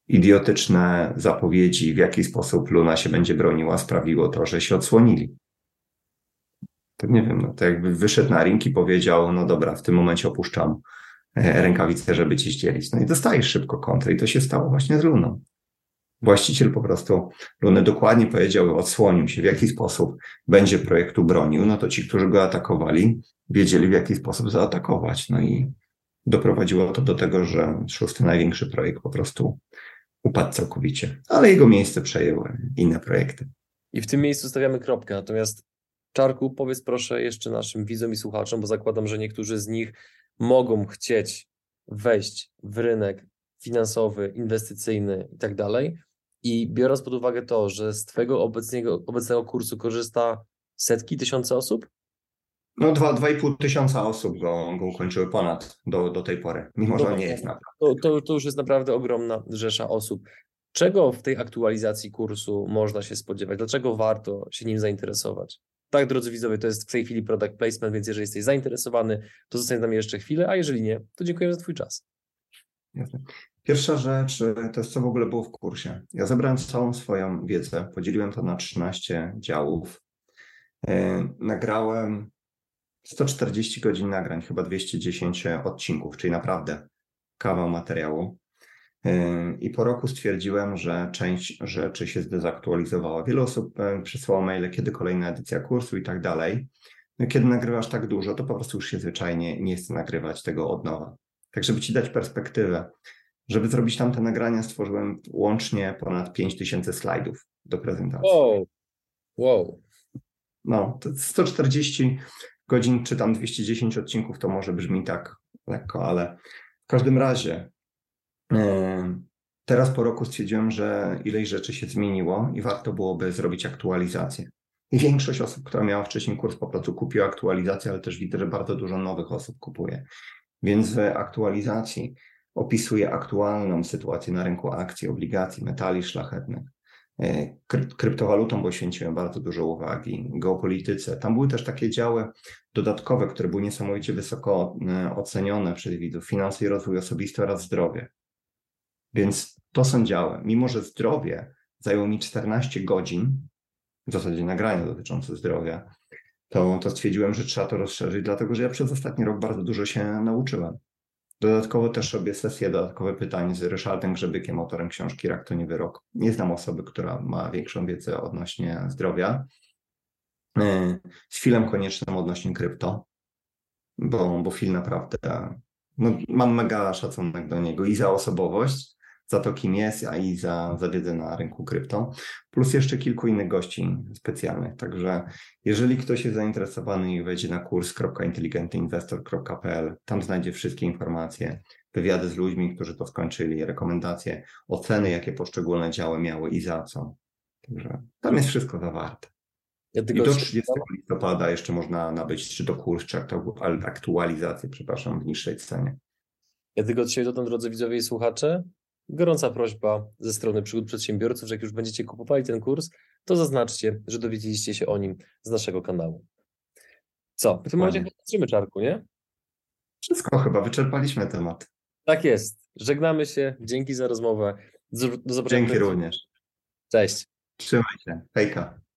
Idiotyczne zapowiedzi, w jaki sposób Luna się będzie broniła, sprawiło to, że się odsłonili. Nie wiem, no to jakby wyszedł na ring i powiedział, no dobra, w tym momencie opuszczam e, rękawice, żeby ci ścielić. No i dostajesz szybko kontrę i to się stało właśnie z Luną. Właściciel po prostu Luny dokładnie powiedział, odsłonił się, w jaki sposób będzie projektu bronił, no to ci, którzy go atakowali, wiedzieli, w jaki sposób zaatakować. No i doprowadziło to do tego, że szósty największy projekt po prostu upadł całkowicie, ale jego miejsce przejęły inne projekty. I w tym miejscu stawiamy kropkę. Natomiast Czarku, powiedz proszę jeszcze naszym widzom i słuchaczom, bo zakładam, że niektórzy z nich mogą chcieć wejść w rynek finansowy, inwestycyjny i tak dalej. I biorąc pod uwagę to, że z Twojego obecnego, obecnego kursu korzysta setki, tysiące osób? No, dwa, dwa i pół tysiąca osób go, go ukończyły ponad do, do tej pory, mimo że nie jest naprawdę. To, to, to już jest naprawdę ogromna rzesza osób. Czego w tej aktualizacji kursu można się spodziewać? Dlaczego warto się nim zainteresować? Tak, drodzy widzowie, to jest w tej chwili product placement, więc jeżeli jesteś zainteresowany, to zostań z nami jeszcze chwilę, a jeżeli nie, to dziękuję za Twój czas. Jasne. Pierwsza rzecz to jest, co w ogóle było w kursie. Ja zebrałem całą swoją wiedzę, podzieliłem to na 13 działów. Yy, nagrałem 140 godzin nagrań, chyba 210 odcinków, czyli naprawdę kawał materiału. I po roku stwierdziłem, że część rzeczy się zdezaktualizowała. Wiele osób przysłało maile, kiedy kolejna edycja kursu i tak dalej. No kiedy nagrywasz tak dużo, to po prostu już się zwyczajnie nie chce nagrywać tego od nowa. Tak, żeby Ci dać perspektywę, żeby zrobić tamte nagrania, stworzyłem łącznie ponad 5000 slajdów do prezentacji. Wow. wow. No, to 140 godzin, czy tam 210 odcinków, to może brzmi tak lekko, ale w każdym razie teraz po roku stwierdziłem, że ileś rzeczy się zmieniło i warto byłoby zrobić aktualizację. I większość osób, która miała wcześniej kurs, po prostu kupiła aktualizację, ale też widzę, że bardzo dużo nowych osób kupuje. Więc w aktualizacji opisuję aktualną sytuację na rynku akcji, obligacji, metali szlachetnych. E, kryptowalutom poświęciłem bardzo dużo uwagi, geopolityce. Tam były też takie działy dodatkowe, które były niesamowicie wysoko e, ocenione przez widzów. Finanse i rozwój osobisty oraz zdrowie. Więc to są działy. Mimo, że zdrowie zajęło mi 14 godzin, w zasadzie nagrania dotyczące zdrowia, to, to stwierdziłem, że trzeba to rozszerzyć, dlatego że ja przez ostatni rok bardzo dużo się nauczyłem. Dodatkowo też robię sesję dodatkowe pytań z Ryszardem Grzebykiem, autorem książki Rak to nie wyrok. Nie znam osoby, która ma większą wiedzę odnośnie zdrowia. E, z filmem koniecznym odnośnie krypto, bo, bo film naprawdę, no, mam mega szacunek do niego i za osobowość, za to, kim jest, a i za, za wiedzę na rynku krypto, plus jeszcze kilku innych gości specjalnych. Także jeżeli ktoś jest zainteresowany i wejdzie na kurs.inteligentnyinvestor.pl, tam znajdzie wszystkie informacje, wywiady z ludźmi, którzy to skończyli, rekomendacje, oceny, jakie poszczególne działy miały i za co. Także tam jest wszystko zawarte. Ja I do 30 listopada jeszcze można nabyć czy to kurs, czy aktualizację, przepraszam, w niższej cenie. Ja tylko siebie dodam, drodzy widzowie i słuchacze, gorąca prośba ze strony przygód przedsiębiorców, że jak już będziecie kupowali ten kurs, to zaznaczcie, że dowiedzieliście się o nim z naszego kanału. Co? W tym momencie kończymy czarku, nie? Wszystko chyba, wyczerpaliśmy temat. Tak jest. Żegnamy się. Dzięki za rozmowę. Do zobaczenia. Dzięki również. Cześć. Trzymaj się. Hejka.